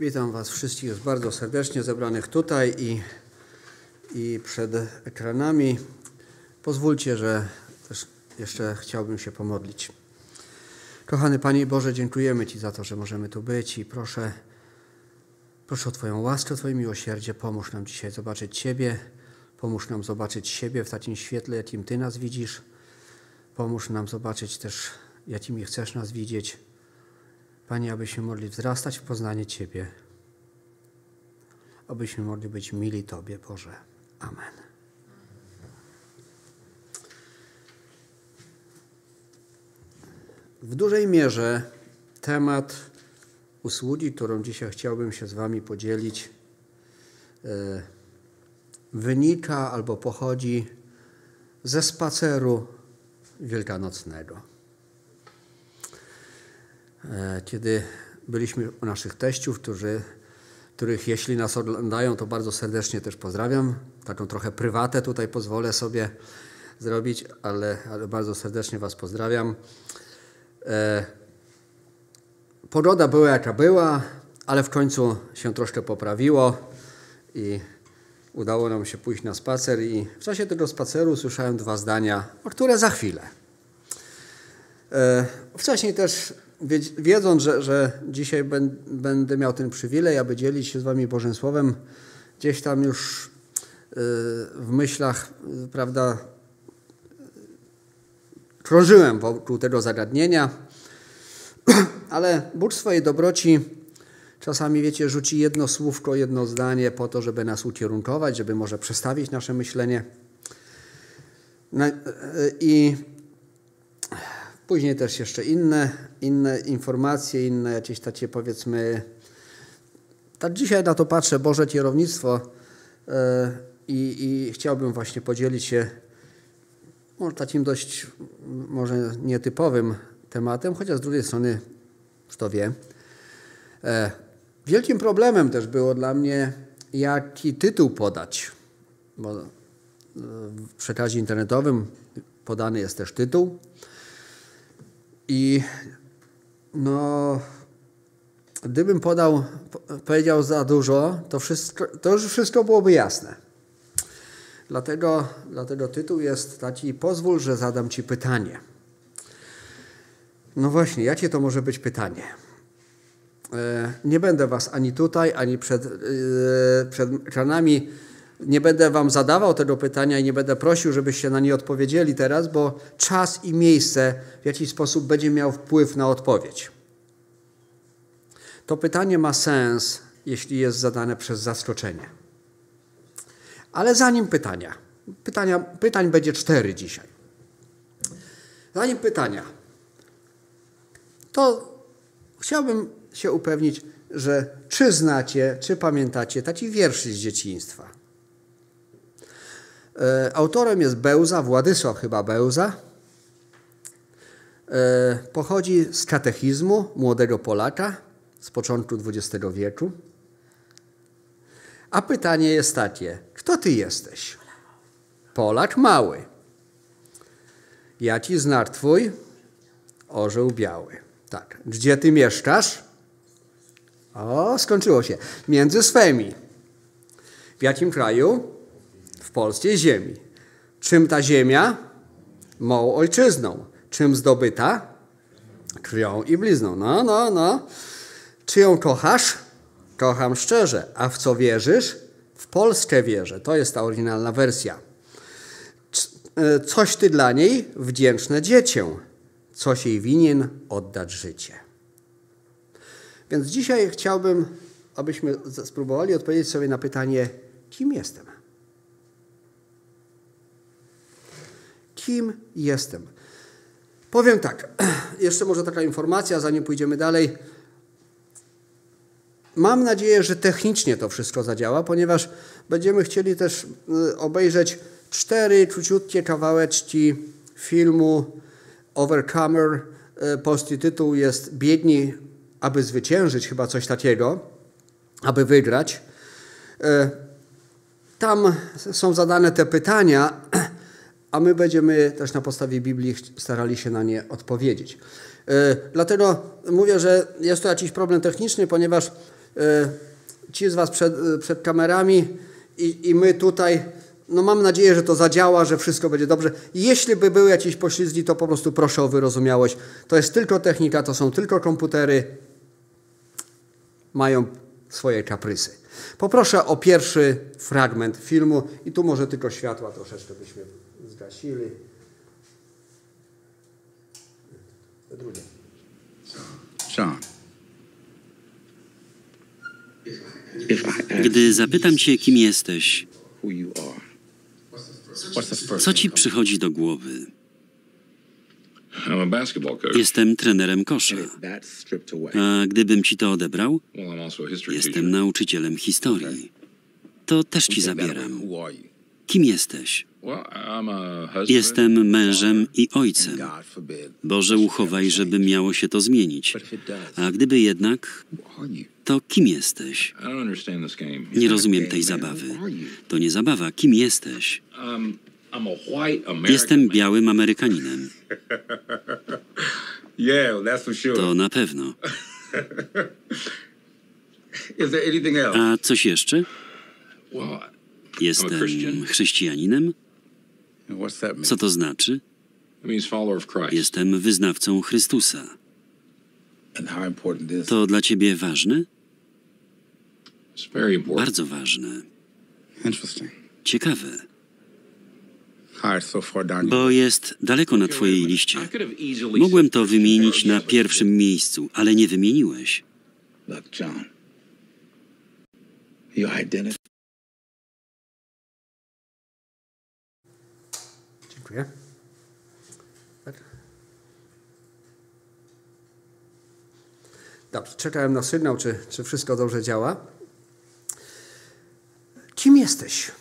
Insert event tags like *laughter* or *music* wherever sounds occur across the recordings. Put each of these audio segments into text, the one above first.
Witam Was wszystkich bardzo serdecznie zebranych tutaj i, i przed ekranami. Pozwólcie, że też jeszcze chciałbym się pomodlić. Kochany Panie Boże, dziękujemy Ci za to, że możemy tu być i proszę, proszę o Twoją łaskę, Twoje miłosierdzie. Pomóż nam dzisiaj zobaczyć Ciebie, pomóż nam zobaczyć siebie w takim świetle, jakim Ty nas widzisz. Pomóż nam zobaczyć też, jakimi chcesz nas widzieć. Panie, abyśmy mogli wzrastać w poznanie Ciebie, abyśmy mogli być mili Tobie, Boże. Amen. W dużej mierze temat usługi, którą dzisiaj chciałbym się z Wami podzielić, e, wynika albo pochodzi ze spaceru wielkanocnego. E, kiedy byliśmy u naszych teściów, którzy, których jeśli nas oglądają, to bardzo serdecznie też pozdrawiam. Taką trochę prywatę tutaj pozwolę sobie zrobić, ale, ale bardzo serdecznie Was pozdrawiam. E, pogoda była jaka była, ale w końcu się troszkę poprawiło i udało nam się pójść na spacer i w czasie tego spaceru słyszałem dwa zdania, o które za chwilę. E, wcześniej też wiedząc, że, że dzisiaj będę miał ten przywilej, aby dzielić się z Wami Bożym Słowem, gdzieś tam już y, w myślach, prawda, krążyłem wokół tego zagadnienia, *clears throat* ale Bóg swojej dobroci czasami, wiecie, rzuci jedno słówko, jedno zdanie po to, żeby nas ukierunkować, żeby może przestawić nasze myślenie. Y, I Później też jeszcze inne, inne informacje, inne jakieś takie powiedzmy. Tak dzisiaj na to patrzę, Boże kierownictwo yy, i chciałbym właśnie podzielić się może takim dość może nietypowym tematem, chociaż z drugiej strony, kto wie. E, wielkim problemem też było dla mnie, jaki tytuł podać, bo w przekazie internetowym podany jest też tytuł. I no, gdybym podał, powiedział za dużo, to, wszystko, to już wszystko byłoby jasne. Dlatego, dlatego tytuł jest taki: Pozwól, że zadam Ci pytanie. No właśnie, jakie to może być pytanie? E, nie będę Was ani tutaj, ani przed, e, przed nie będę wam zadawał tego pytania i nie będę prosił, żebyście na nie odpowiedzieli teraz, bo czas i miejsce w jakiś sposób będzie miał wpływ na odpowiedź. To pytanie ma sens, jeśli jest zadane przez zaskoczenie. Ale zanim pytania, pytania pytań będzie cztery dzisiaj. Zanim pytania, to chciałbym się upewnić, że czy znacie, czy pamiętacie taki wierszy z dzieciństwa. E, autorem jest Bełza, Władysław chyba Bełza. E, pochodzi z katechizmu młodego Polaka z początku XX wieku. A pytanie jest takie: kto ty jesteś? Polak mały. Ja ci znar twój orzeł biały. Tak. Gdzie ty mieszkasz? O, skończyło się. Między swemi. W jakim kraju? W polskiej ziemi. Czym ta ziemia? Mą ojczyzną. Czym zdobyta? Krwią i blizną. No, no, no. Czy ją kochasz? Kocham szczerze. A w co wierzysz? W Polskę wierzę. To jest ta oryginalna wersja. E, coś ty dla niej wdzięczne dziecię. Coś jej winien oddać życie. Więc dzisiaj chciałbym, abyśmy spróbowali odpowiedzieć sobie na pytanie, kim jestem? Kim jestem. Powiem tak, *clears throat* jeszcze może taka informacja, zanim pójdziemy dalej. Mam nadzieję, że technicznie to wszystko zadziała, ponieważ będziemy chcieli też y, obejrzeć cztery króciutkie kawałeczki filmu Overcomer. Y, polski tytuł jest Biedni, aby zwyciężyć, chyba coś takiego, aby wygrać. Y, tam są zadane te pytania, *clears throat* a my będziemy też na podstawie Biblii starali się na nie odpowiedzieć. E, dlatego mówię, że jest to jakiś problem techniczny, ponieważ ci z Was przed, przed kamerami i, i my tutaj, no mam nadzieję, że to zadziała, że wszystko będzie dobrze. Jeśli by były jakieś poślizgi, to po prostu proszę o wyrozumiałość. To jest tylko technika, to są tylko komputery. Mają swoje kaprysy. Poproszę o pierwszy fragment filmu i tu może tylko światła troszeczkę byśmy zgasili. Drugie. Sean. Gdy zapytam cię, kim jesteś, co ci przychodzi do głowy? Jestem trenerem kosza. A gdybym ci to odebrał, jestem nauczycielem historii. To też ci zabieram. Kim jesteś? Jestem mężem i ojcem. Boże, uchowaj, żeby miało się to zmienić. A gdyby jednak, to kim jesteś? Nie rozumiem tej zabawy. To nie zabawa. Kim jesteś? Jestem białym Amerykaninem. *laughs* To na pewno. *laughs* A coś jeszcze? Jestem chrześcijaninem? Co to znaczy? it means follower of Christ. Jestem wyznawcą Chrystusa. And how important is To dla ciebie ważne? It's very important. Bardzo ważne. Ciekawe, bo jest daleko na twojej liście. Mogłem to wymienić na pierwszym miejscu, ale nie wymieniłeś. Dziękuję. Tak. Dobrze, czekałem na sygnał, czy, czy wszystko dobrze działa. Kim jesteś?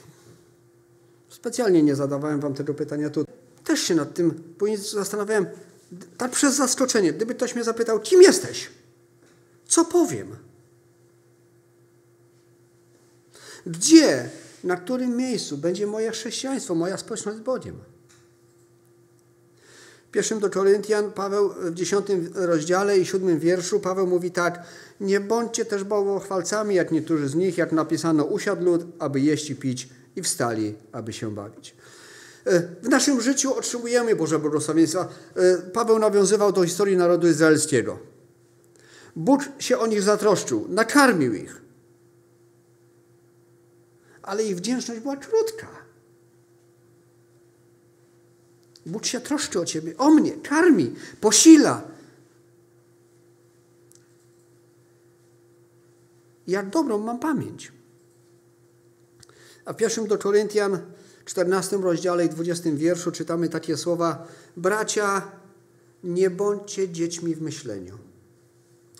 Specjalnie nie zadawałem wam tego pytania tu. Też się nad tym później zastanawiałem, tak przez zaskoczenie. Gdyby ktoś mnie zapytał, kim jesteś? Co powiem? Gdzie, na którym miejscu będzie moje chrześcijaństwo, moja społeczność z Bogiem? Pierwszym do Koryntian Paweł w dziesiątym rozdziale i siódmym wierszu Paweł mówi tak Nie bądźcie też bałwochwalcami, jak niektórzy z nich, jak napisano, usiadł lud, aby jeść i pić i wstali, aby się bawić. E, W naszym życiu otrzymujemy Boże błogosławieństwa. E, Paweł nawiązywał do historii narodu izraelskiego. Bóg się o nich zatroszczył, nakarmił ich. Ale ich wdzięczność była krótka. Bóg się troszczy o ciebie, o mnie, karmi, posila. Jak dobrą mam pamięć. A w pierwszym do Koryntian, 14 rozdziale i 20 wierszu czytamy takie słowa: Bracia, nie bądźcie dziećmi w myśleniu,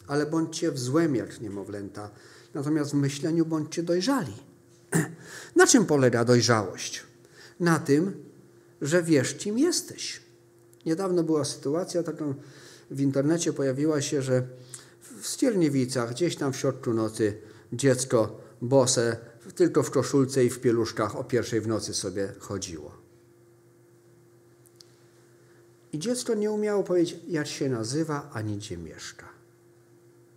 ale bądźcie w złem jak niemowlęta, natomiast w myśleniu bądźcie dojrzali. *clears throat* Na czym polega dojrzałość? Na tym, że wiesz, kim jesteś. Niedawno była sytuacja, taką w internecie pojawiła się, że w Stierniewicach, gdzieś tam w środku nocy, dziecko bose, tylko w koszulce i w pieluszkach o pierwszej w nocy sobie chodziło. I dziecko nie umiało powiedzieć, jak się nazywa, ani gdzie mieszka.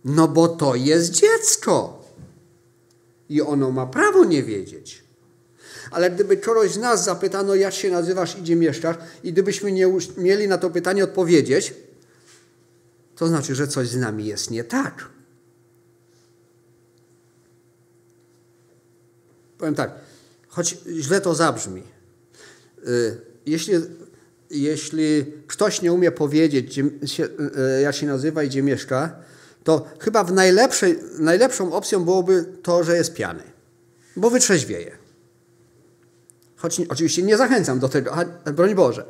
No bo to jest dziecko. I ono ma prawo nie wiedzieć. Ale gdyby kogoś z nas zapytano, jak się nazywasz i gdzie mieszkasz, i gdybyśmy nie mieli na to pytanie odpowiedzieć, to znaczy, że coś z nami jest nie tak. Powiem tak, choć źle to zabrzmi. Jeśli, jeśli ktoś nie umie powiedzieć, się, jak się nazywa i gdzie mieszka, to chyba w najlepszej, najlepszą opcją byłoby to, że jest piany, bo wytrzeźwieje. Choć oczywiście nie zachęcam do tego, a, broń Boże.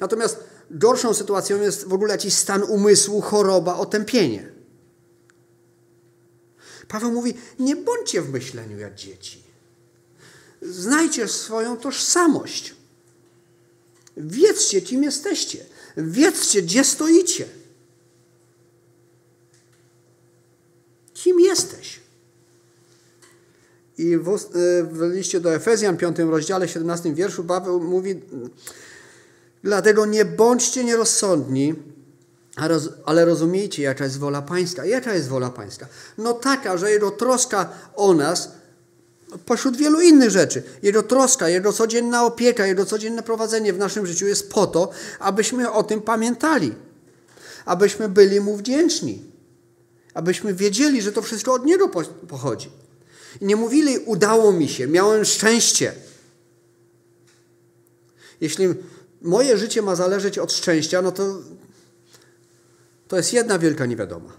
Natomiast gorszą sytuacją jest w ogóle jakiś stan umysłu, choroba, otępienie. Paweł mówi, nie bądźcie w myśleniu jak dzieci. Znajcie swoją tożsamość. Wiedzcie, kim jesteście. Wiedzcie, gdzie stoicie. Kim jesteś? I w, w liście do Efezjan, 5 rozdziale, 17 wierszu, Paweł mówi: Dlatego nie bądźcie nierozsądni, ale rozumiecie, jaka jest wola Pańska? Jaka jest wola Pańska? No taka, że Jego troska o nas pośród wielu innych rzeczy. Jego troska, Jego codzienna opieka, Jego codzienne prowadzenie w naszym życiu jest po to, abyśmy o tym pamiętali. Abyśmy byli Mu wdzięczni. Abyśmy wiedzieli, że to wszystko od Niego po- pochodzi. I nie mówili, udało mi się, miałem szczęście. Jeśli moje życie ma zależeć od szczęścia, no to to jest jedna wielka niewiadoma.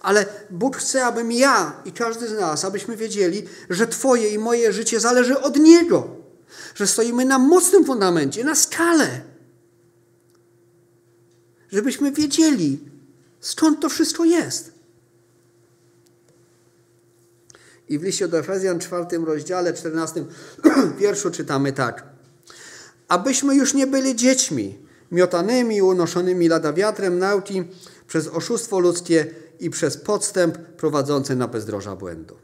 Ale Bóg chce, abym ja i każdy z nas, abyśmy wiedzieli, że Twoje i moje życie zależy od Niego. Że stoimy na mocnym fundamencie, na skale. Żebyśmy wiedzieli, skąd to wszystko jest. I w liście do Efezjan, czwartym rozdziale, 14 *clears throat* wierszu czytamy tak. Abyśmy już nie byli dziećmi, miotanymi, unoszonymi lada wiatrem nauki przez oszustwo ludzkie i przez podstęp prowadzący na bezdroża błędu.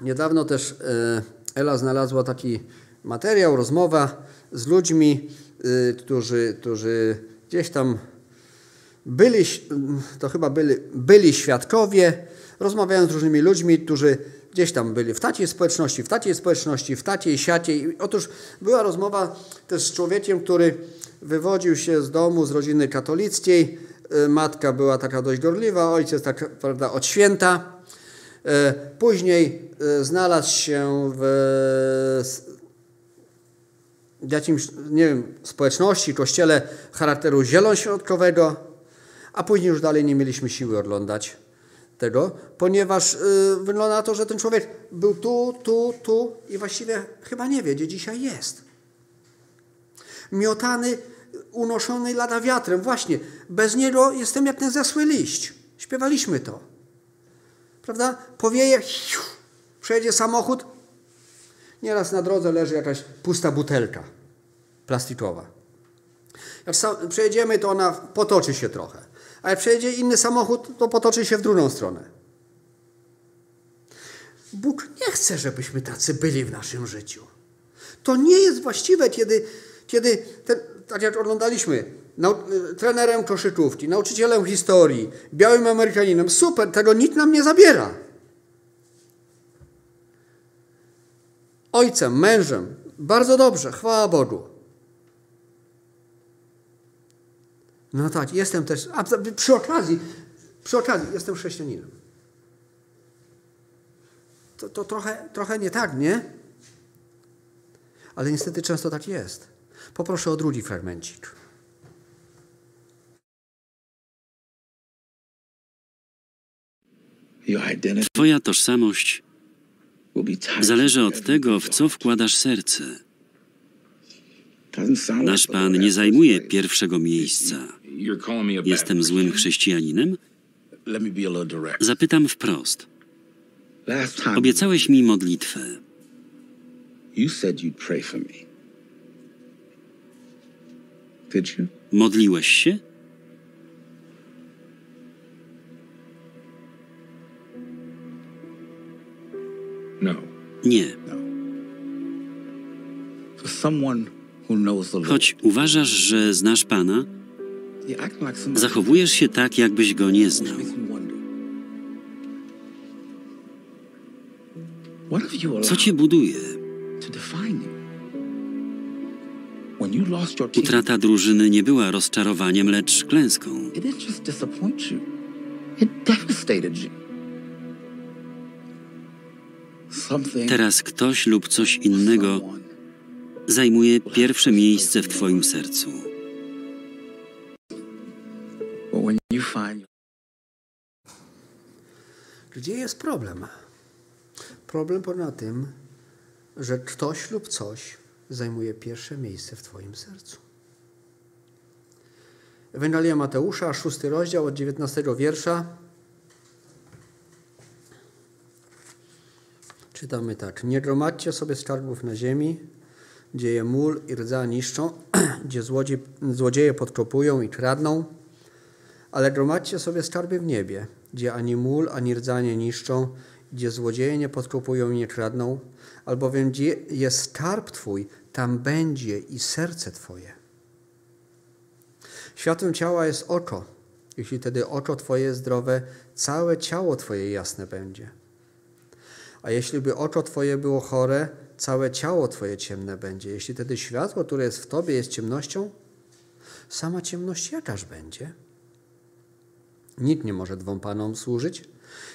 Niedawno też e, Ela znalazła taki materiał, rozmowa z ludźmi, y, którzy, którzy gdzieś tam byli, to chyba byli, byli świadkowie, rozmawiając z różnymi ludźmi, którzy gdzieś tam byli w takiej społeczności, w takiej społeczności, w takiej, siaciej. Otóż była rozmowa też z człowiekiem, który wywodził się z domu, z rodziny katolickiej. Y, Matka była taka dość gorliwa, ojciec tak prawda, od święta. Y, Później y, znalazł się w jakimś, nie wiem, społeczności, kościele charakteru zielonośrodkowego, a później już dalej nie mieliśmy siły oglądać tego, ponieważ y, wygląda na to, że ten człowiek był tu, tu, tu i właściwie chyba nie wie, gdzie dzisiaj jest. Miotany, unoszony lada wiatrem. Właśnie, bez niego jestem jak ten zasły liść. Śpiewaliśmy to. Prawda? Powieje, hiu, przejedzie samochód, Nieraz na drodze leży jakaś pusta butelka plastikowa. Jak przejedziemy, to ona potoczy się trochę. A jak przejedzie inny samochód, to potoczy się w drugą stronę. Bóg nie chce, żebyśmy tacy byli w naszym życiu. To nie jest właściwe, kiedy, kiedy ten, tak jak oglądaliśmy, nau, trenerem koszykówki, nauczycielem historii, białym Amerykaninem, super, tego nikt nam nie zabiera. ojcem, mężem. Bardzo dobrze, chwała Bogu. No tak, jestem też, a przy okazji, przy okazji jestem chrześcijaninem. To, to trochę, trochę nie tak, nie? Ale niestety często tak jest. Poproszę o drugi fragmencik. Twoja tożsamość zależy od tego, w co wkładasz serce. Nasz Pan nie zajmuje pierwszego miejsca. Jestem złym chrześcijaninem? Zapytam wprost. Obiecałeś mi modlitwę. Modliłeś się? No. Nie. Lord, Choć uważasz, że znasz Pana, zachowujesz się tak, jakbyś go nie znał. Co cię buduje? Utrata drużyny nie była rozczarowaniem, lecz klęską. Teraz ktoś lub coś innego zajmuje pierwsze miejsce w Twoim sercu. You find Gdzie jest problem? Problem polega na tym, że ktoś lub coś zajmuje pierwsze miejsce w Twoim sercu. Ewangelia Mateusza, szósty rozdział od 19 wiersza. Czytamy tak. Nie gromadźcie sobie skarbów na ziemi, gdzie je mól i rdza niszczą, *clears throat* gdzie złodzie, złodzieje podkopują i kradną, ale gromadźcie sobie skarby w niebie, gdzie ani mól, ani rdza nie niszczą, gdzie złodzieje nie podkopują i nie kradną, albowiem gdzie jest skarb Twój, tam będzie i serce Twoje. Światłem ciała jest oko. Jeśli wtedy oko Twoje jest zdrowe, całe ciało Twoje jasne będzie. A jeśli by oko Twoje było chore, całe ciało Twoje ciemne będzie. Jeśli wtedy światło, które jest w Tobie, jest ciemnością, sama ciemność jakaż będzie? Nikt nie może dwom panom służyć,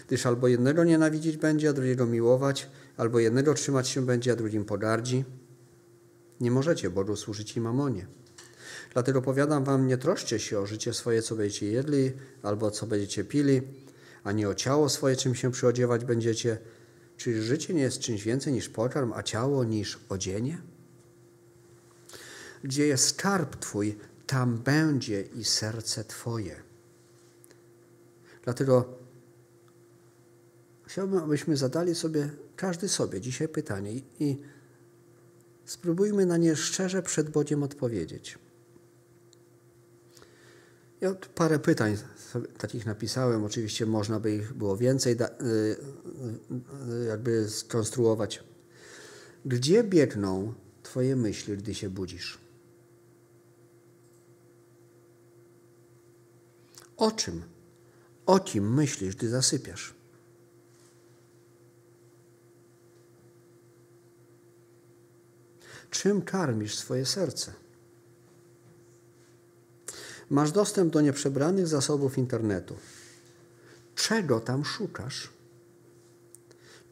gdyż albo jednego nienawidzić będzie, a drugiego miłować, albo jednego trzymać się będzie, a drugim pogardzi. Nie możecie Bogu służyć i mamonie. Dlatego powiadam wam, nie troszcie się o życie swoje, co będziecie jedli, albo co będziecie pili, ani o ciało swoje, czym się przyodziewać będziecie. Czy życie nie jest czymś więcej niż pokarm, a ciało niż odzienie? Gdzie jest skarb Twój, tam będzie i serce Twoje. Dlatego chciałbym, abyśmy zadali sobie, każdy sobie dzisiaj pytanie i, spróbujmy na nie szczerze przed Bogiem odpowiedzieć. Ja parę pytań takich napisałem. Oczywiście można by ich było więcej y, y, jakby skonstruować. Gdzie biegną Twoje myśli, gdy się budzisz? O czym? O kim myślisz, gdy zasypiasz? Czym karmisz swoje serce? Masz dostęp do nieprzebranych zasobów internetu. Czego tam szukasz?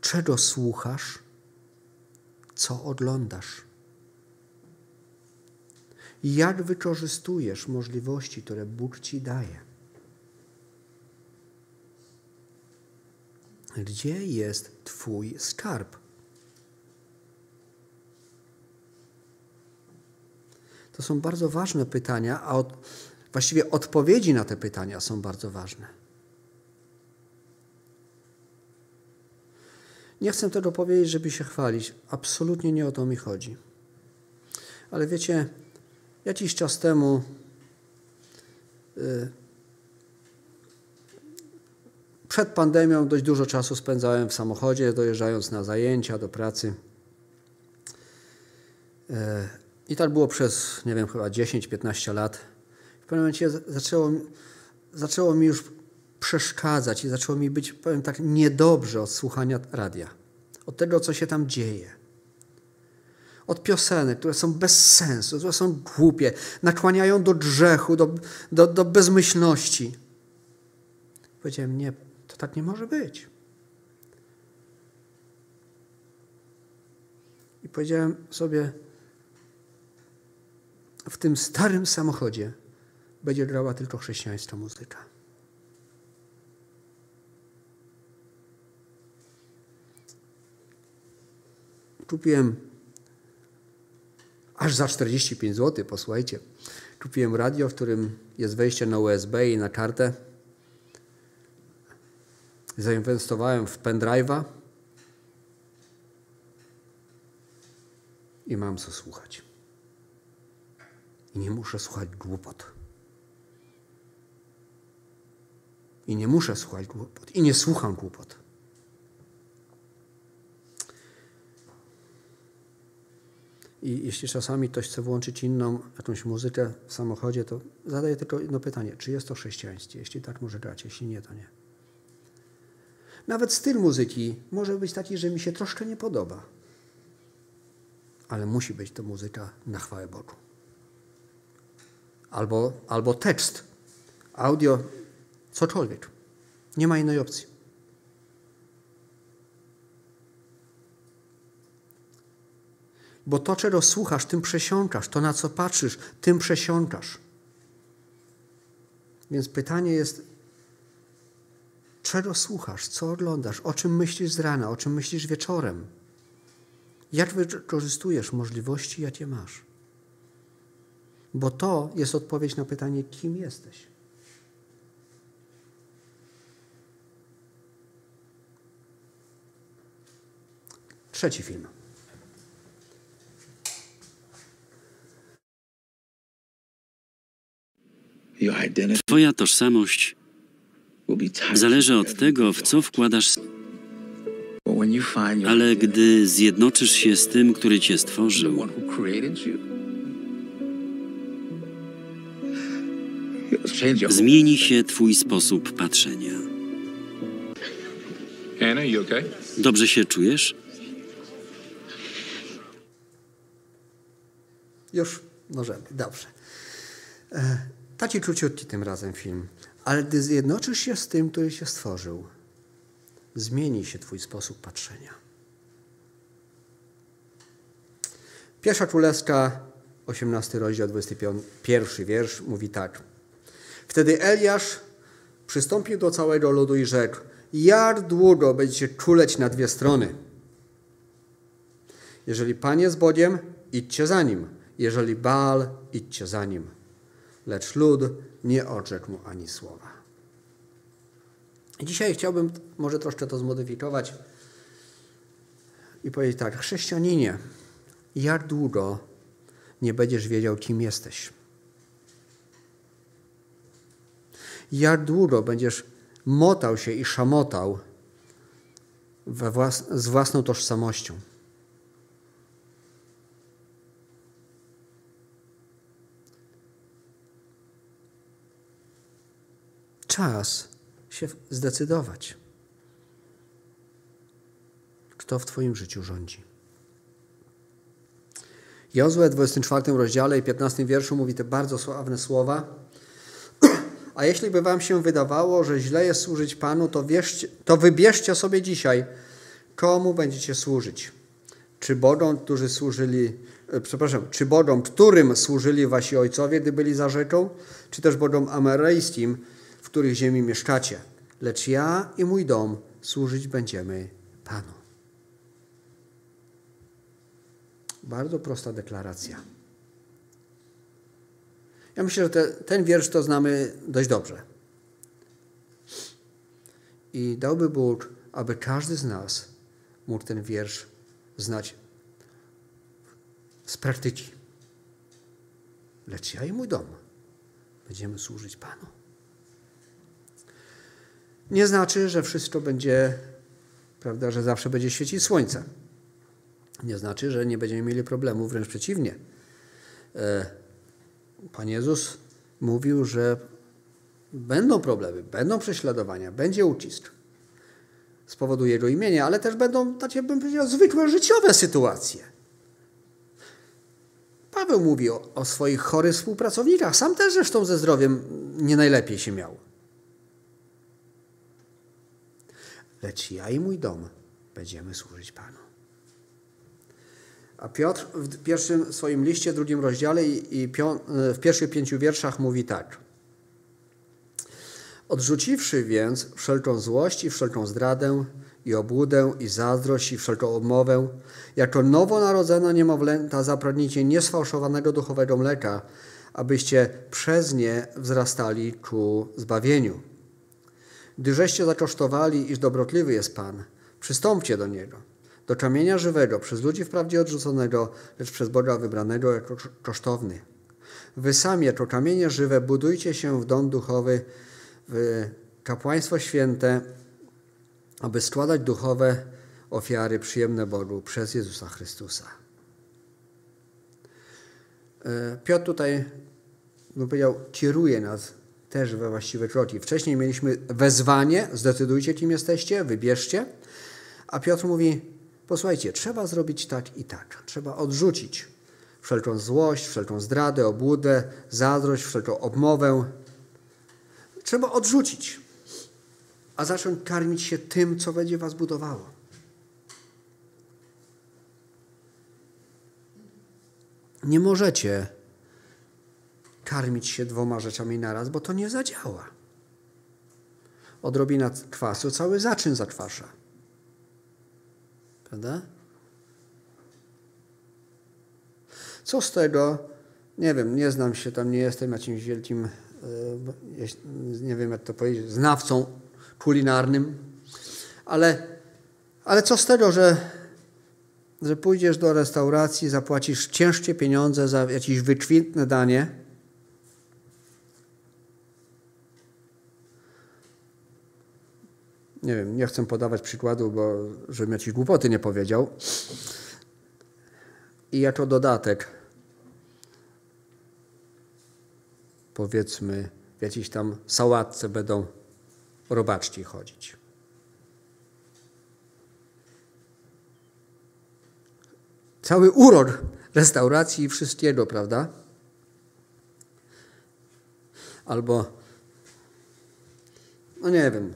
Czego słuchasz? Co oglądasz? Jak wykorzystujesz możliwości, które Bóg ci daje? Gdzie jest Twój skarb? To są bardzo ważne pytania, a od, właściwie odpowiedzi na te pytania są bardzo ważne. Nie chcę tego powiedzieć, żeby się chwalić. Absolutnie nie o to mi chodzi. Ale wiecie, jakiś czas temu y, przed pandemią dość dużo czasu spędzałem w samochodzie, dojeżdżając na zajęcia, do pracy. Y, I tak było przez, nie wiem, chyba 10-15 lat. W pewnym momencie zaczęło, zaczęło mi już przeszkadzać i zaczęło mi być, powiem tak, niedobrze od słuchania radia. Od tego, co się tam dzieje. Od piosenek, które są bez sensu, które są głupie, nakłaniają do grzechu, do, do, do bezmyślności. Powiedziałem, nie, tak nie może być. I powiedziałem sobie, w tym starym samochodzie będzie grała tylko chrześcijańska muzyka. Kupiłem aż za 45 zł, posłuchajcie. Kupiłem radio, w którym jest wejście na USB i na kartę. Zainwestowałem w pendrive'a i mam co słuchać. I nie muszę słuchać głupot. I nie muszę słuchać głupot. I nie słucham głupot. I jeśli czasami ktoś chce włączyć inną jakąś muzykę w samochodzie, to zadaję tylko jedno pytanie. Czy jest to chrześcijaństwo? Jeśli tak, może grać. Jeśli nie, to nie. Nawet styl muzyki może być taki, że mi się troszkę nie podoba. Ale musi być to muzyka na chwałę Bogu. Albo, albo tekst, audio, cokolwiek. Nie ma innej opcji. Bo to, czego słuchasz, tym przesiąkasz. To, na co patrzysz, tym przesiąkasz. Więc pytanie jest, czego słuchasz, co oglądasz, o czym myślisz z rana, o czym myślisz wieczorem. Jak wykorzystujesz możliwości, jakie masz. Bo to jest odpowiedź na pytanie, kim jesteś. Trzeci film. Twoja tożsamość zależy od tego, w co wkładasz, ale gdy zjednoczysz się z tym, który cię stworzył, Zmieni się twój sposób patrzenia. Dobrze się czujesz? Już możemy, dobrze. Taki króciutki tym razem film, ale gdy zjednoczysz się z tym, który się stworzył, zmieni się twój sposób patrzenia. Pierwsza Królewska, 18 rozdział, 21 wiersz, mówi tak. Wtedy Eliasz przystąpił do całego ludu i rzekł, jak długo będziecie czuleć na dwie strony? Jeżeli Pan jest Bogiem, idźcie za Nim. Jeżeli Baal, idźcie za Nim. Lecz lud nie odrzekł mu ani słowa. Dzisiaj chciałbym może troszkę to zmodyfikować i powiedzieć tak, chrześcijaninie, jak długo nie będziesz wiedział, kim jesteś? Jak długo będziesz motał się i szamotał włas z własną tożsamością? Czas się zdecydować, kto w Twoim życiu rządzi. Jozue w 24 rozdziale i 15 wierszu mówi te bardzo sławne słowa. *clears throat* A jeśli by wam się wydawało, że źle jest służyć Panu, to, wierzcie, to wybierzcie sobie dzisiaj, komu będziecie służyć. Czy Bogom, którzy służyli, e, przepraszam, czy Bogom, którym służyli wasi ojcowie, gdy byli za rzeką, czy też Bogom ameryjskim, w których ziemi mieszkacie. Lecz ja i mój dom służyć będziemy Panu. Bardzo prosta deklaracja. Ja myślę, że te, ten wiersz to znamy dość dobrze. I dałby Bóg, aby każdy z nas mógł ten wiersz znać z praktyki. Lecz ja i mój dom będziemy służyć Panu. Nie znaczy, że wszystko będzie, prawda, że zawsze będzie świecić słońce. Nie znaczy, że nie będziemy mieli problemów, wręcz przeciwnie. Pan Jezus mówił, że będą problemy, będą prześladowania, będzie ucisk z powodu Jego imienia, ale też będą, takie bym powiedział, zwykłe życiowe sytuacje. Paweł mówi o, o swoich chorych współpracownikach. Sam też zresztą ze zdrowiem nie najlepiej się miał. Lecz ja i mój dom będziemy służyć Panu. A Piotr w pierwszym swoim liście, drugim rozdziale i w pierwszych pięciu wierszach mówi tak. Odrzuciwszy więc wszelką złość i wszelką zdradę i obłudę i zazdrość i wszelką obmowę, jako nowonarodzona niemowlęta zapragnijcie niesfałszowanego duchowego mleka, abyście przez nie wzrastali ku zbawieniu. Gdy żeście zakosztowali, iż dobrotliwy jest Pan, przystąpcie do Niego do kamienia żywego, przez ludzi wprawdzie odrzuconego, lecz przez Boga wybranego jako kosztowny. Wy sami jako kamienie żywe budujcie się w dom duchowy, w kapłaństwo święte, aby składać duchowe ofiary przyjemne Bogu przez Jezusa Chrystusa. Piotr tutaj, bym powiedział, kieruje nas też we właściwe kroki. Wcześniej mieliśmy wezwanie, zdecydujcie kim jesteście, wybierzcie, a Piotr mówi, Posłuchajcie, trzeba zrobić tak i tak. Trzeba odrzucić wszelką złość, wszelką zdradę, obłudę, zazdrość, wszelką obmowę. Trzeba odrzucić, a zacząć karmić się tym, co będzie was budowało. Nie możecie karmić się dwoma rzeczami naraz, bo to nie zadziała. Odrobina kwasu cały zaczyn zakwasza. Prawda? Co z tego? Nie wiem, nie znam się tam, nie jestem jakimś wielkim, e, nie wiem jak to powiedzieć, znawcą kulinarnym, ale, ale co z tego, że, że pójdziesz do restauracji, zapłacisz ciężkie pieniądze za jakieś wykwintne danie, nie wiem, nie chcę podawać przykładu, bo żebym jakiejś głupoty nie powiedział. I jako dodatek powiedzmy w jakiejś tam sałatce będą robaczki chodzić. Cały urok restauracji i wszystkiego, prawda? Albo, no nie wiem,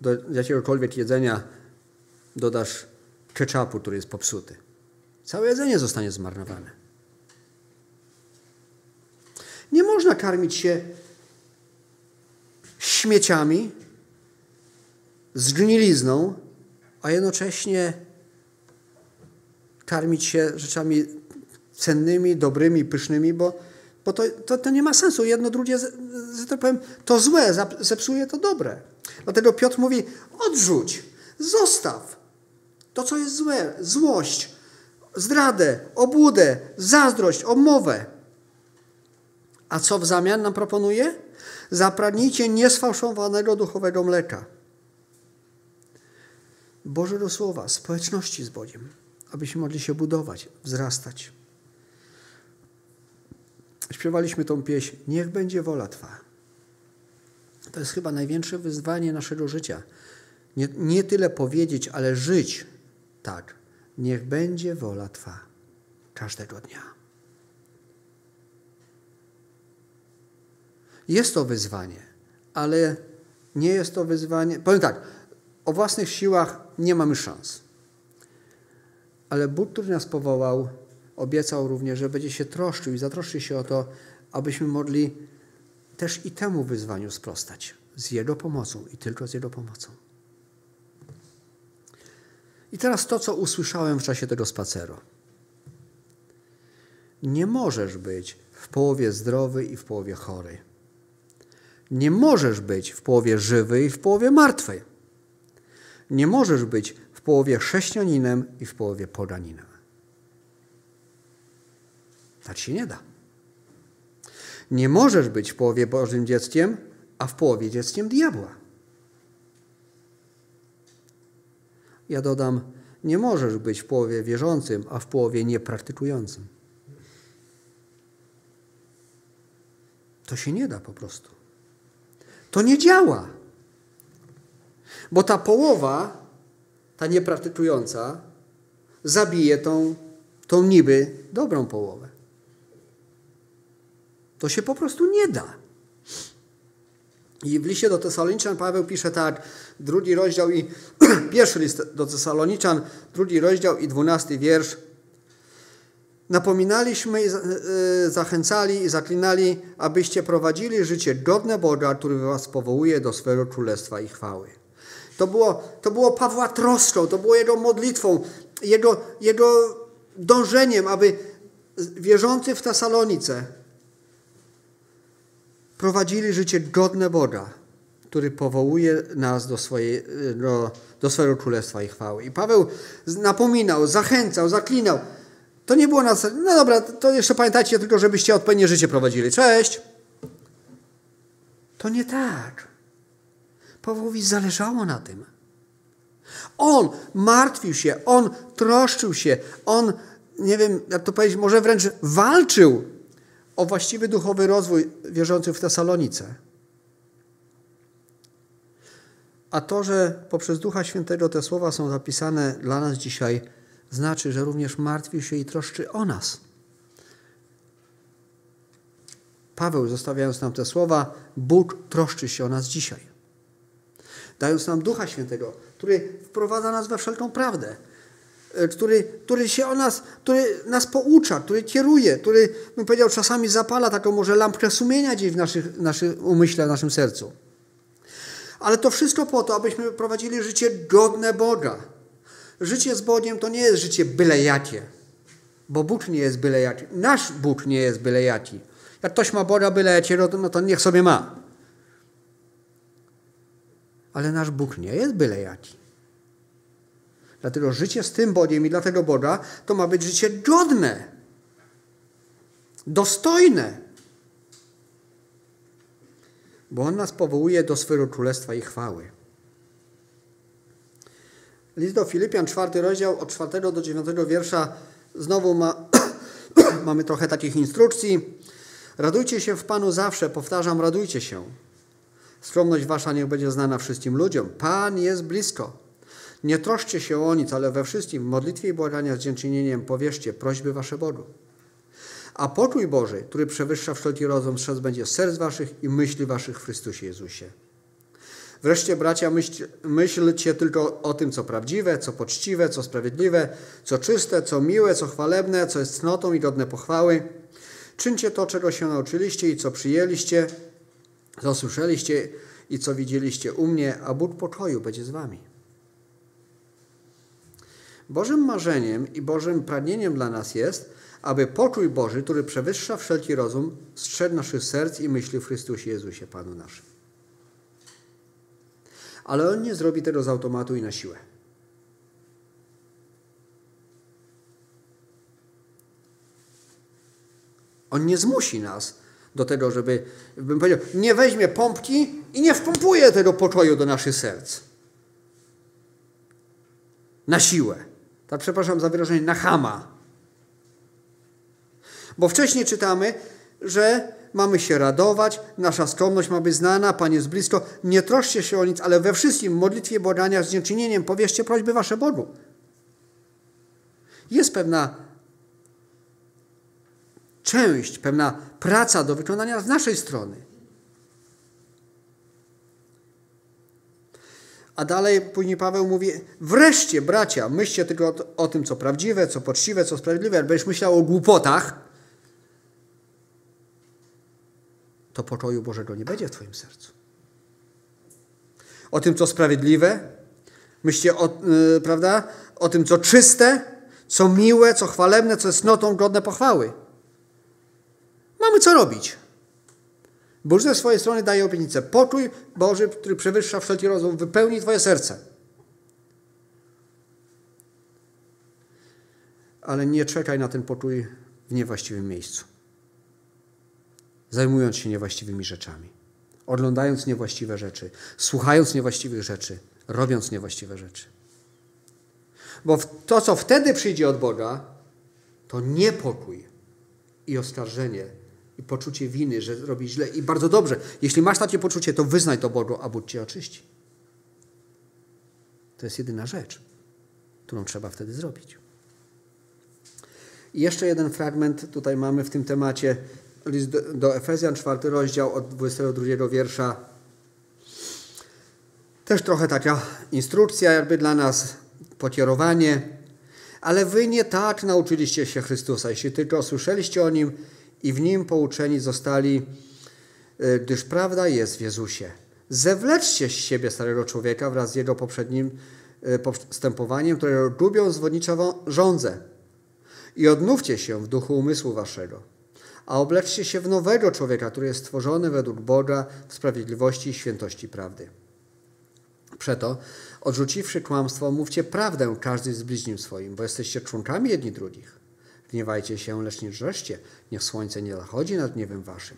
do jakiegokolwiek jedzenia dodasz ketchupu, który jest popsuty. Całe jedzenie zostanie zmarnowane. Nie można karmić się śmieciami, zgnilizną, a jednocześnie karmić się rzeczami cennymi, dobrymi, pysznymi, bo, bo to, to, to nie ma sensu. Jedno, drugie, że tak powiem, to złe zepsuje to dobre. Dlatego Piotr mówi, odrzuć, zostaw to, co jest złe, złość, zdradę, obłudę, zazdrość, obmowę. A co w zamian nam proponuje? Zapragnijcie niesfałszowanego duchowego mleka. Bożego Słowa, społeczności z Bogiem, abyśmy mogli się budować, wzrastać. Śpiewaliśmy tą pieśń Niech będzie wola Twa. To jest chyba największe wyzwanie naszego życia. Nie, nie tyle powiedzieć, ale żyć tak. Niech będzie wola Twa każdego dnia. Jest to wyzwanie, ale nie jest to wyzwanie. Powiem tak, o własnych siłach nie mamy szans. Ale Bóg, który nas powołał, obiecał również, że będzie się troszczył i zatroszczy się o to, abyśmy mogli też i temu wyzwaniu sprostać z Jego pomocą i tylko z Jego pomocą. I teraz to, co usłyszałem w czasie tego spaceru. Nie możesz być w połowie zdrowy i w połowie chory. Nie możesz być w połowie żywy i w połowie martwy. Nie możesz być w połowie chrześcijaninem i w połowie poganinem. Tak się nie da. Nie możesz być w połowie Bożym dzieckiem, a w połowie dzieckiem diabła. Ja dodam, nie możesz być w połowie wierzącym, a w połowie niepraktykującym. To się nie da po prostu. To nie działa. Bo ta połowa, ta niepraktykująca, zabije tą, tą niby dobrą połowę. To się po prostu nie da. I w liście do Tesaloniczan Paweł pisze tak, drugi rozdział i *clears throat* pierwszy list do Tesaloniczan, drugi rozdział i dwunasty wiersz. Napominaliśmy, y, zachęcali i zaklinali, abyście prowadzili życie godne Boga, który was powołuje do swego królestwa i chwały. To było, to było Pawła troską, to było jego modlitwą, jego, jego dążeniem, aby wierzący w Tesalonice prowadzili życie godne Boga, który powołuje nas do, swojej, do, do swojego królestwa i chwały. I Paweł napominał, zachęcał, zaklinał. To nie było na no dobra, to jeszcze pamiętajcie tylko, żebyście odpowiednie życie prowadzili. Cześć! To nie tak. Pawłowi zależało na tym. On martwił się, on troszczył się, on, nie wiem, jak to powiedzieć, może wręcz walczył o właściwy duchowy rozwój wierzących w Tesalonice. A to, że poprzez Ducha Świętego te słowa są zapisane dla nas dzisiaj, znaczy, że również martwi się i troszczy o nas. Paweł, zostawiając nam te słowa, Bóg troszczy się o nas dzisiaj. Dając nam Ducha Świętego, który wprowadza nas we wszelką prawdę, który, który się o nas, który nas poucza, który kieruje, który, bym powiedział, czasami zapala taką może lampkę sumienia gdzieś w naszych, naszym umyśle, w naszym sercu. Ale to wszystko po to, abyśmy prowadzili życie godne Boga. Życie z Bogiem to nie jest życie byle jakie, bo Bóg nie jest byle jaki. Nasz Bóg nie jest byle jaki. Jak ktoś ma Boga byle no to niech sobie ma. Ale nasz Bóg nie jest byle jaki. Dlatego życie z tym Bogiem i dla tego Boga to ma być życie godne, dostojne. Bo On nas powołuje do swojego królestwa i chwały. List do Filipian, czwarty rozdział, od czwartego do dziewiątego wiersza, znowu ma, *clears throat* mamy trochę takich instrukcji. Radujcie się w Panu zawsze, powtarzam, radujcie się. Skromność wasza niech będzie znana wszystkim ludziom. Pan jest blisko. Nie troszcie się o nic, ale we wszystkim w modlitwie i błagania z dziękczynieniem powierzcie prośby wasze Bogu. A pokój Boży, który przewyższa wszelki rozum, strzec będzie serc waszych i myśli waszych w Chrystusie Jezusie. Wreszcie, bracia, myśl, myślcie tylko o tym, co prawdziwe, co poczciwe, co sprawiedliwe, co czyste, co miłe, co chwalebne, co jest cnotą i godne pochwały. Czyńcie to, czego się nauczyliście i co przyjęliście, co słyszeliście i co widzieliście u mnie, a Bóg pokoju będzie z wami. Bożym marzeniem i Bożym pragnieniem dla nas jest, aby pokój Boży, który przewyższa wszelki rozum, strzegł naszych serc i myśli w Chrystusie Jezusie, Panu naszym. Ale On nie zrobi tego z automatu i na siłę. On nie zmusi nas do tego, żeby, bym powiedział, nie weźmie pompki i nie wpompuje tego pokoju do naszych serc. Na siłę. Tak, przepraszam za wyrażenie, na chama. Bo wcześniej czytamy, że mamy się radować, nasza skromność ma być znana, Pan jest blisko. Nie troszcie się o nic, ale we wszystkim, modlitwie, błagania, z dziękczynieniem powierzcie prośby wasze Bogu. Jest pewna część, pewna praca do wykonania z naszej strony. A dalej później Paweł mówi, wreszcie bracia, myślcie tylko o, o tym, co prawdziwe, co poczciwe, co sprawiedliwe. Jak będziesz myślał o głupotach, to pokoju Bożego nie będzie w Twoim sercu. O tym, co sprawiedliwe, myślcie o, yy, prawda? o tym, co czyste, co miłe, co chwalebne, co jest notą godne pochwały. Mamy co robić. Bóg ze swojej strony daje obietnicę. Pokój Boży, który przewyższa wszelki rozum, wypełni Twoje serce. Ale nie czekaj na ten pokój w niewłaściwym miejscu. Zajmując się niewłaściwymi rzeczami. Oglądając niewłaściwe rzeczy. Słuchając niewłaściwych rzeczy. Robiąc niewłaściwe rzeczy. Bo to, co wtedy przyjdzie od Boga, to niepokój i oskarżenie i poczucie winy, że robi źle. I bardzo dobrze. Jeśli masz takie poczucie, to wyznaj to Bogu, a Bóg cię oczyści. To jest jedyna rzecz, którą trzeba wtedy zrobić. I jeszcze jeden fragment tutaj mamy w tym temacie. List do, do Efezjan, czwarty rozdział od 22 wiersza. Też trochę taka instrukcja jakby dla nas, pokierowanie. Ale wy nie tak nauczyliście się Chrystusa, jeśli tylko słyszeliście o Nim i w Nim pouczeni zostali, gdyż prawda jest w Jezusie. Zewleczcie z siebie starego człowieka wraz z jego poprzednim postępowaniem, które gubią zwodniczą żądzę. I odnówcie się w duchu umysłu waszego. A obleczcie się w nowego człowieka, który jest stworzony według Boga w sprawiedliwości i świętości prawdy. Przeto, odrzuciwszy kłamstwo, mówcie prawdę każdy z bliźnim swoim, bo jesteście członkami jedni drugich. Gniewajcie się, lecz nie drżeszcie, niech słońce nie zachodzi nad gniewem waszym.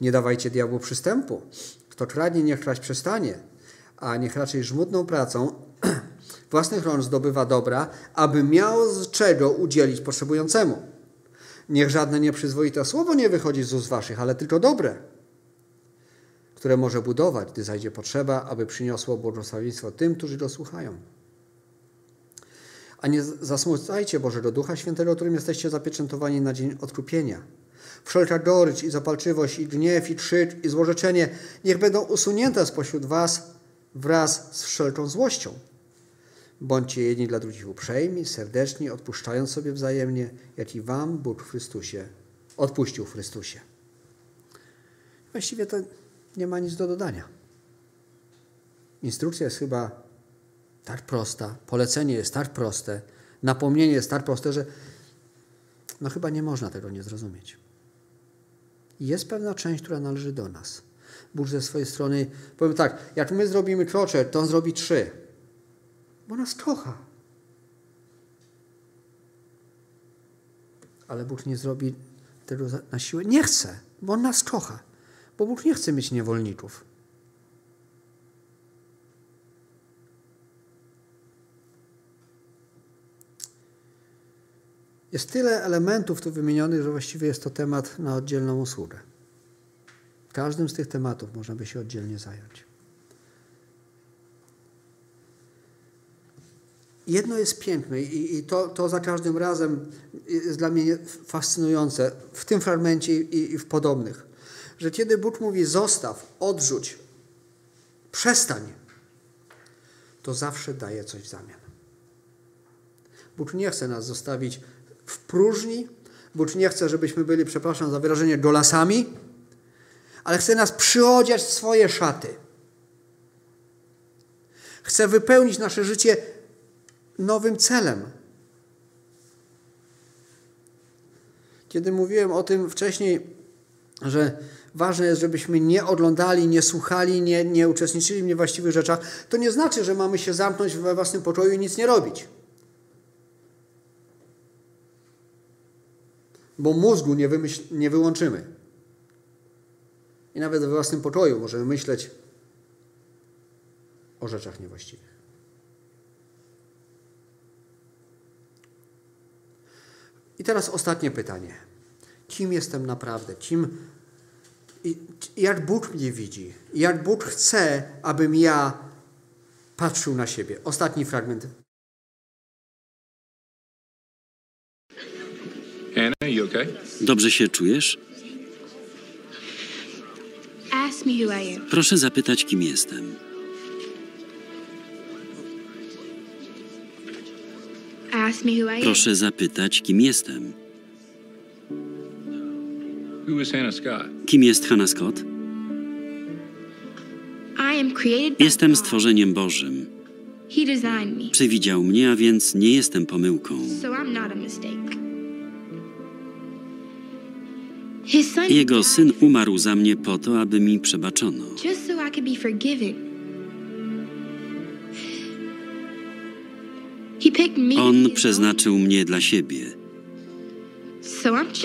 Nie dawajcie diabłu przystępu. Kto kradnie, niech kraść przestanie, a niech raczej żmudną pracą *clears throat* własnych rąk zdobywa dobra, aby miał z czego udzielić potrzebującemu. Niech żadne nieprzyzwoite słowo nie wychodzi z ust waszych, ale tylko dobre, które może budować, gdy zajdzie potrzeba, aby przyniosło błogosławieństwo tym, którzy go słuchają. A nie zasmucajcie Bożego Ducha Świętego, którym jesteście zapieczętowani na dzień odkupienia. Wszelka gorycz i zapalczywość, i gniew, i krzyk, i złorzeczenie niech będą usunięte spośród was wraz z wszelką złością. Bądźcie jedni dla drugich uprzejmi, serdeczni, odpuszczając sobie wzajemnie, jak i wam Bóg w Chrystusie odpuścił w Chrystusie. Właściwie to nie ma nic do dodania. Instrukcja jest chyba tak prosta, polecenie jest tak proste, napomnienie jest tak proste, że no chyba nie można tego nie zrozumieć. Jest pewna część, która należy do nas. Bóg ze swojej strony, powiem tak, jak my zrobimy krocze, to on zrobi trzy. Bo nas kocha. Ale Bóg nie zrobi tego na siłę. Nie chce, bo on nas kocha. Bo Bóg nie chce mieć niewolników. Jest tyle elementów tu wymienionych, że właściwie jest to temat na oddzielną usługę. Każdym z tych tematów można by się oddzielnie zająć. Jedno jest piękne i, i to, to, za każdym razem jest dla mnie fascynujące w tym fragmencie i, i w podobnych, że kiedy Bóg mówi zostaw, odrzuć, przestań, to zawsze daje coś w zamian. Bóg nie chce nas zostawić w próżni, Bóg nie chce, żebyśmy byli, przepraszam za wyrażenie, dolasami, ale chce nas przyodziać w swoje szaty. Chce wypełnić nasze życie nowym celem. Kiedy mówiłem o tym wcześniej, że ważne jest, żebyśmy nie oglądali, nie słuchali, nie, nie uczestniczyli w niewłaściwych rzeczach, to nie znaczy, że mamy się zamknąć we własnym pokoju i nic nie robić. Bo mózgu nie, wymyśl, nie wyłączymy. I nawet we własnym pokoju możemy myśleć o rzeczach niewłaściwych. I teraz ostatnie pytanie. Kim jestem naprawdę? Kim, jak Bóg mnie widzi? Jak Bóg chce, abym ja patrzył na siebie? Ostatni fragment. Dobrze się czujesz? Ask me who I am. Proszę zapytać, kim jestem. Ask me who I am. Proszę zapytać, kim jestem. Who is Hannah Scott? Kim jest Hannah Scott? I am created by Jestem stworzeniem Bożym. He designed me, Przewidział mnie, a więc nie jestem pomyłką. Jego syn umarł za mnie po to, aby mi przebaczono. On przeznaczył mnie dla siebie,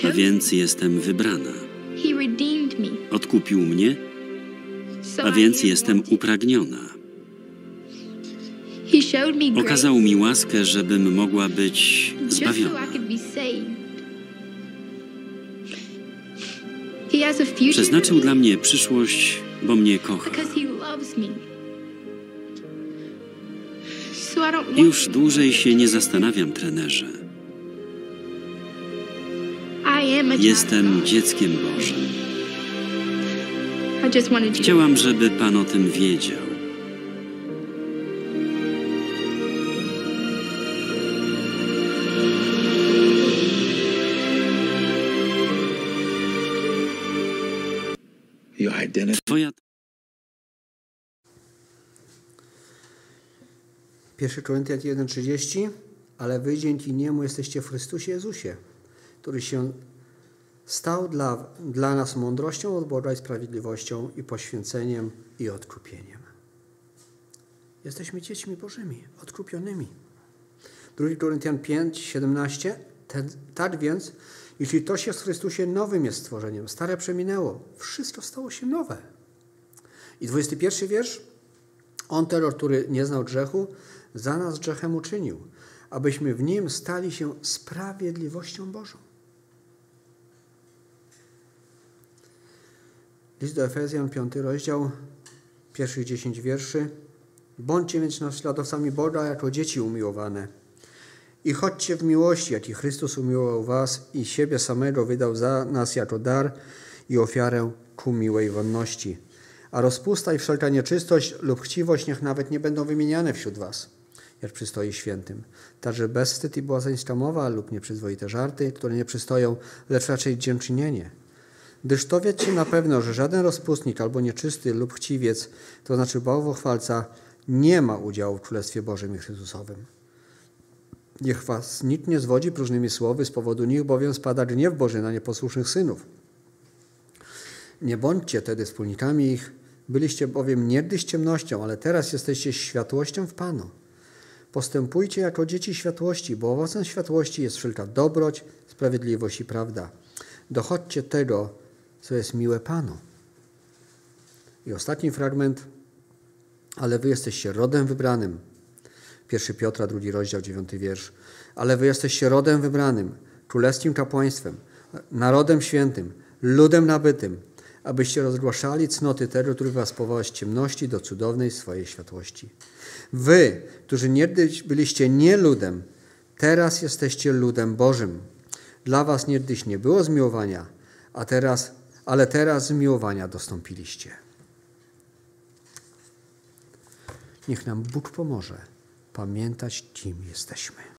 a więc jestem wybrana. Odkupił mnie, a więc jestem upragniona. Okazał mi łaskę, żebym mogła być zbawiona. Przeznaczył dla mnie przyszłość, bo mnie kocha. Już dłużej się nie zastanawiam, trenerze. Jestem dzieckiem Bożym. Chciałam, żeby Pan o tym wiedział. Twoja 1 Koryntian 1,30 Ale wy dzięki Niemu jesteście w Chrystusie Jezusie, który się stał dla, dla nas mądrością od Boga i sprawiedliwością i poświęceniem i odkupieniem. Jesteśmy dziećmi Bożymi, odkupionymi. 2 Koryntian 5, 17 Ten, Tak więc, jeśli ktoś jest w Chrystusie, nowym jest stworzeniem. Stare przeminęło, wszystko stało się nowe. I 21 wiersz. On terror, który nie znał grzechu, za nas grzechem uczynił, abyśmy w nim stali się sprawiedliwością Bożą. List do Efezjan, 5 rozdział, pierwszych 10 wierszy. Bądźcie więc naśladowcami Boga jako dzieci umiłowane. I chodźcie w miłości, jak i Chrystus umiłował was i siebie samego wydał za nas jako dar i ofiarę ku miłej wonności. A rozpusta i wszelka nieczystość lub chciwość niech nawet nie będą wymieniane wśród was, jak przystoi świętym. Także bezwstyd i błazeńska mowa lub nieprzyzwoite żarty, które nie przystoją, lecz raczej dziękczynienie. Gdyż to wiecie na pewno, że żaden rozpustnik albo nieczysty lub chciwiec, to znaczy bałwochwalca, nie ma udziału w Królestwie Bożym i Chrystusowym. Niech was nikt nie zwodzi próżnymi słowy, z powodu nich bowiem spada gniew Boży na nieposłusznych synów. Nie bądźcie tedy wspólnikami ich, byliście bowiem niegdyś ciemnością, ale teraz jesteście światłością w Panu. Postępujcie jako dzieci światłości, bo owocem światłości jest wszelka dobroć, sprawiedliwość i prawda. Dochodźcie tego, co jest miłe Panu. I ostatni fragment. Ale wy jesteście rodem wybranym. 1 Piotra, drugi rozdział, dziewiąty wiersz. Ale wy jesteście rodem wybranym, królewskim kapłaństwem, narodem świętym, ludem nabytym, abyście rozgłaszali cnoty tego, który was powołał z ciemności do cudownej swojej światłości. Wy, którzy niegdyś byliście nie ludem, teraz jesteście ludem Bożym. Dla was niegdyś nie było zmiłowania, a teraz, ale teraz zmiłowania dostąpiliście. Niech nam Bóg pomoże pamiętać, kim jesteśmy.